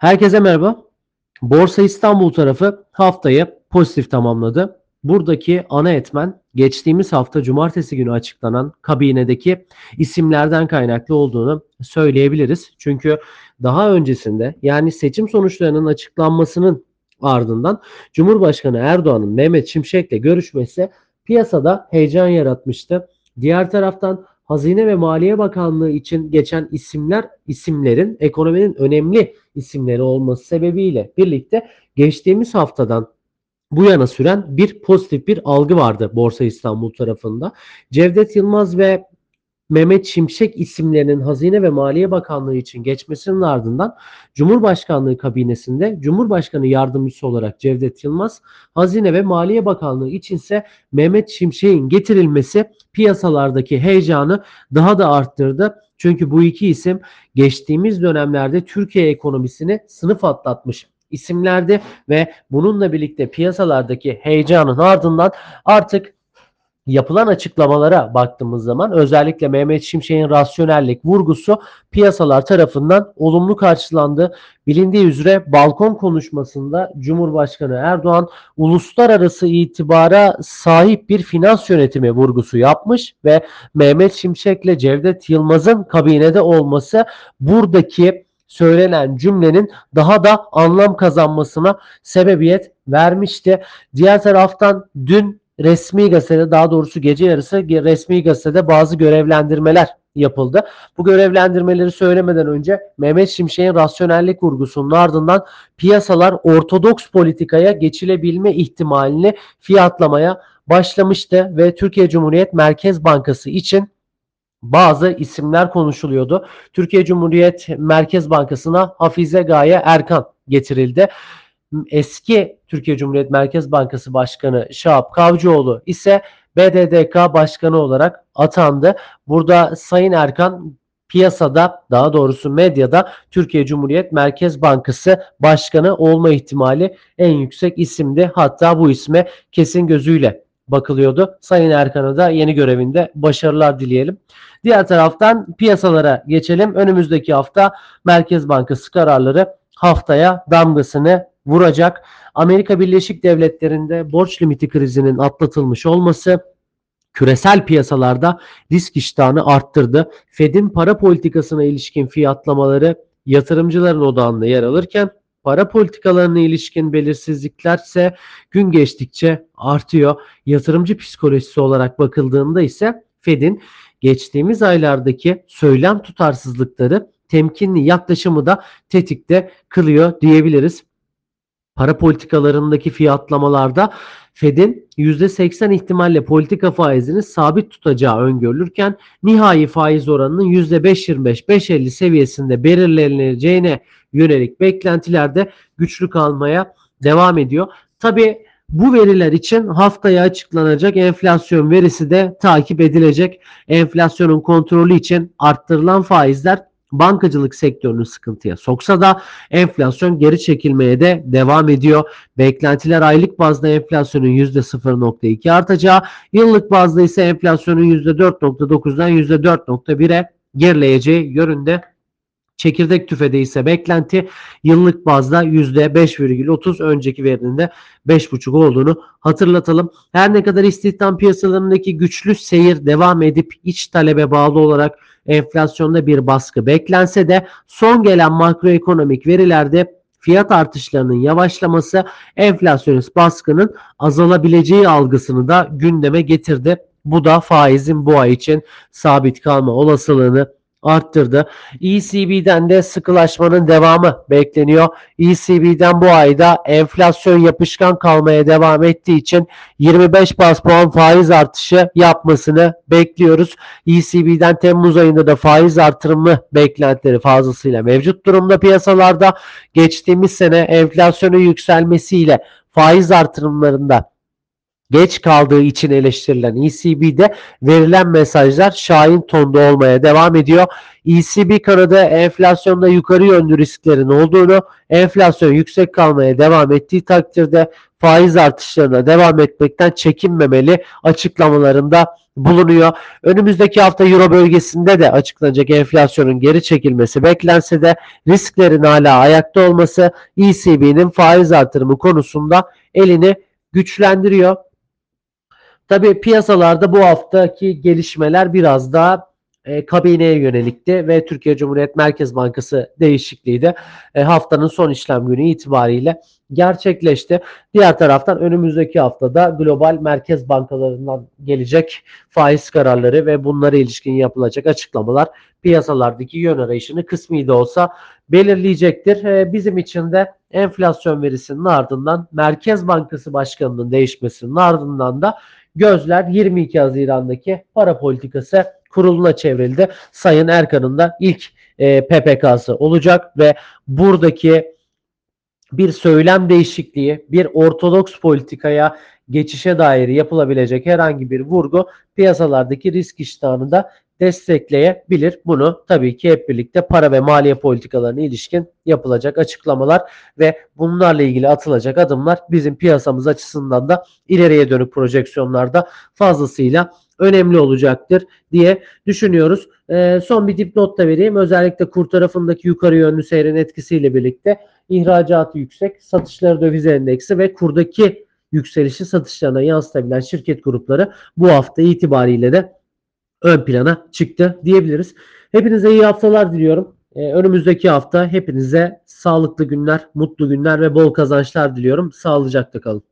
Herkese merhaba. Borsa İstanbul tarafı haftayı pozitif tamamladı. Buradaki ana etmen geçtiğimiz hafta cumartesi günü açıklanan kabinedeki isimlerden kaynaklı olduğunu söyleyebiliriz. Çünkü daha öncesinde yani seçim sonuçlarının açıklanmasının ardından Cumhurbaşkanı Erdoğan'ın Mehmet Şimşek'le görüşmesi piyasada heyecan yaratmıştı. Diğer taraftan Hazine ve Maliye Bakanlığı için geçen isimler isimlerin ekonominin önemli isimleri olması sebebiyle birlikte geçtiğimiz haftadan bu yana süren bir pozitif bir algı vardı Borsa İstanbul tarafında. Cevdet Yılmaz ve Mehmet Şimşek isimlerinin Hazine ve Maliye Bakanlığı için geçmesinin ardından Cumhurbaşkanlığı kabinesinde Cumhurbaşkanı yardımcısı olarak Cevdet Yılmaz, Hazine ve Maliye Bakanlığı içinse Mehmet Şimşek'in getirilmesi piyasalardaki heyecanı daha da arttırdı. Çünkü bu iki isim geçtiğimiz dönemlerde Türkiye ekonomisini sınıf atlatmış isimlerdi ve bununla birlikte piyasalardaki heyecanın ardından artık yapılan açıklamalara baktığımız zaman özellikle Mehmet Şimşek'in rasyonellik vurgusu piyasalar tarafından olumlu karşılandı. Bilindiği üzere balkon konuşmasında Cumhurbaşkanı Erdoğan uluslararası itibara sahip bir finans yönetimi vurgusu yapmış ve Mehmet Şimşek'le Cevdet Yılmaz'ın kabinede olması buradaki söylenen cümlenin daha da anlam kazanmasına sebebiyet vermişti. Diğer taraftan dün resmi gazetede daha doğrusu gece yarısı resmi gazetede bazı görevlendirmeler yapıldı. Bu görevlendirmeleri söylemeden önce Mehmet Şimşek'in rasyonellik vurgusunun ardından piyasalar ortodoks politikaya geçilebilme ihtimalini fiyatlamaya başlamıştı ve Türkiye Cumhuriyet Merkez Bankası için bazı isimler konuşuluyordu. Türkiye Cumhuriyet Merkez Bankası'na Hafize Gaye Erkan getirildi eski Türkiye Cumhuriyet Merkez Bankası Başkanı Şahap Kavcıoğlu ise BDDK Başkanı olarak atandı. Burada Sayın Erkan piyasada daha doğrusu medyada Türkiye Cumhuriyet Merkez Bankası Başkanı olma ihtimali en yüksek isimdi. Hatta bu isme kesin gözüyle bakılıyordu. Sayın Erkan'a da yeni görevinde başarılar dileyelim. Diğer taraftan piyasalara geçelim. Önümüzdeki hafta Merkez Bankası kararları haftaya damgasını vuracak. Amerika Birleşik Devletleri'nde borç limiti krizinin atlatılmış olması küresel piyasalarda risk iştahını arttırdı. Fed'in para politikasına ilişkin fiyatlamaları yatırımcıların odağında yer alırken para politikalarına ilişkin belirsizlikler ise gün geçtikçe artıyor. Yatırımcı psikolojisi olarak bakıldığında ise Fed'in geçtiğimiz aylardaki söylem tutarsızlıkları temkinli yaklaşımı da tetikte kılıyor diyebiliriz para politikalarındaki fiyatlamalarda Fed'in %80 ihtimalle politika faizini sabit tutacağı öngörülürken nihai faiz oranının %5.25-5.50 seviyesinde belirleneceğine yönelik beklentilerde güçlü kalmaya devam ediyor. Tabi bu veriler için haftaya açıklanacak enflasyon verisi de takip edilecek. Enflasyonun kontrolü için arttırılan faizler bankacılık sektörünü sıkıntıya soksa da enflasyon geri çekilmeye de devam ediyor. Beklentiler aylık bazda enflasyonun %0.2 artacağı, yıllık bazda ise enflasyonun %4.9'dan %4.1'e gerileyeceği yönünde. Çekirdek tüfede ise beklenti yıllık bazda %5,30 önceki verinin de 5,5 olduğunu hatırlatalım. Her ne kadar istihdam piyasalarındaki güçlü seyir devam edip iç talebe bağlı olarak enflasyonda bir baskı beklense de son gelen makroekonomik verilerde fiyat artışlarının yavaşlaması enflasyonist baskının azalabileceği algısını da gündeme getirdi. Bu da faizin bu ay için sabit kalma olasılığını arttırdı. ECB'den de sıkılaşmanın devamı bekleniyor. ECB'den bu ayda enflasyon yapışkan kalmaya devam ettiği için 25 bas puan faiz artışı yapmasını bekliyoruz. ECB'den Temmuz ayında da faiz artırımı beklentileri fazlasıyla mevcut durumda piyasalarda. Geçtiğimiz sene enflasyonun yükselmesiyle faiz artırımlarında geç kaldığı için eleştirilen ECB'de verilen mesajlar şahin tonda olmaya devam ediyor. ECB kanadı enflasyonda yukarı yönlü risklerin olduğunu, enflasyon yüksek kalmaya devam ettiği takdirde faiz artışlarına devam etmekten çekinmemeli açıklamalarında bulunuyor. Önümüzdeki hafta Euro bölgesinde de açıklanacak enflasyonun geri çekilmesi beklense de risklerin hala ayakta olması ECB'nin faiz artırımı konusunda elini güçlendiriyor. Tabii piyasalarda bu haftaki gelişmeler biraz daha e, kabineye yönelikti ve Türkiye Cumhuriyet Merkez Bankası değişikliği de e, haftanın son işlem günü itibariyle gerçekleşti. Diğer taraftan önümüzdeki haftada global merkez bankalarından gelecek faiz kararları ve bunlara ilişkin yapılacak açıklamalar piyasalardaki yön arayışını kısmi de olsa belirleyecektir. E, bizim için de enflasyon verisinin ardından Merkez Bankası Başkanı'nın değişmesinin ardından da gözler 22 Haziran'daki para politikası kuruluna çevrildi. Sayın Erkan'ın da ilk e, PPK'sı olacak ve buradaki bir söylem değişikliği, bir ortodoks politikaya geçişe dair yapılabilecek herhangi bir vurgu piyasalardaki risk iştahını da destekleyebilir. Bunu tabii ki hep birlikte para ve maliye politikalarına ilişkin yapılacak açıklamalar ve bunlarla ilgili atılacak adımlar bizim piyasamız açısından da ileriye dönük projeksiyonlarda fazlasıyla önemli olacaktır diye düşünüyoruz. E, son bir dipnot da vereyim. Özellikle kur tarafındaki yukarı yönlü seyrin etkisiyle birlikte ihracatı yüksek, satışları döviz endeksi ve kurdaki yükselişi satışlarına yansıtabilen şirket grupları bu hafta itibariyle de ön plana çıktı diyebiliriz. Hepinize iyi haftalar diliyorum. Ee, önümüzdeki hafta hepinize sağlıklı günler, mutlu günler ve bol kazançlar diliyorum. Sağlıcakla kalın.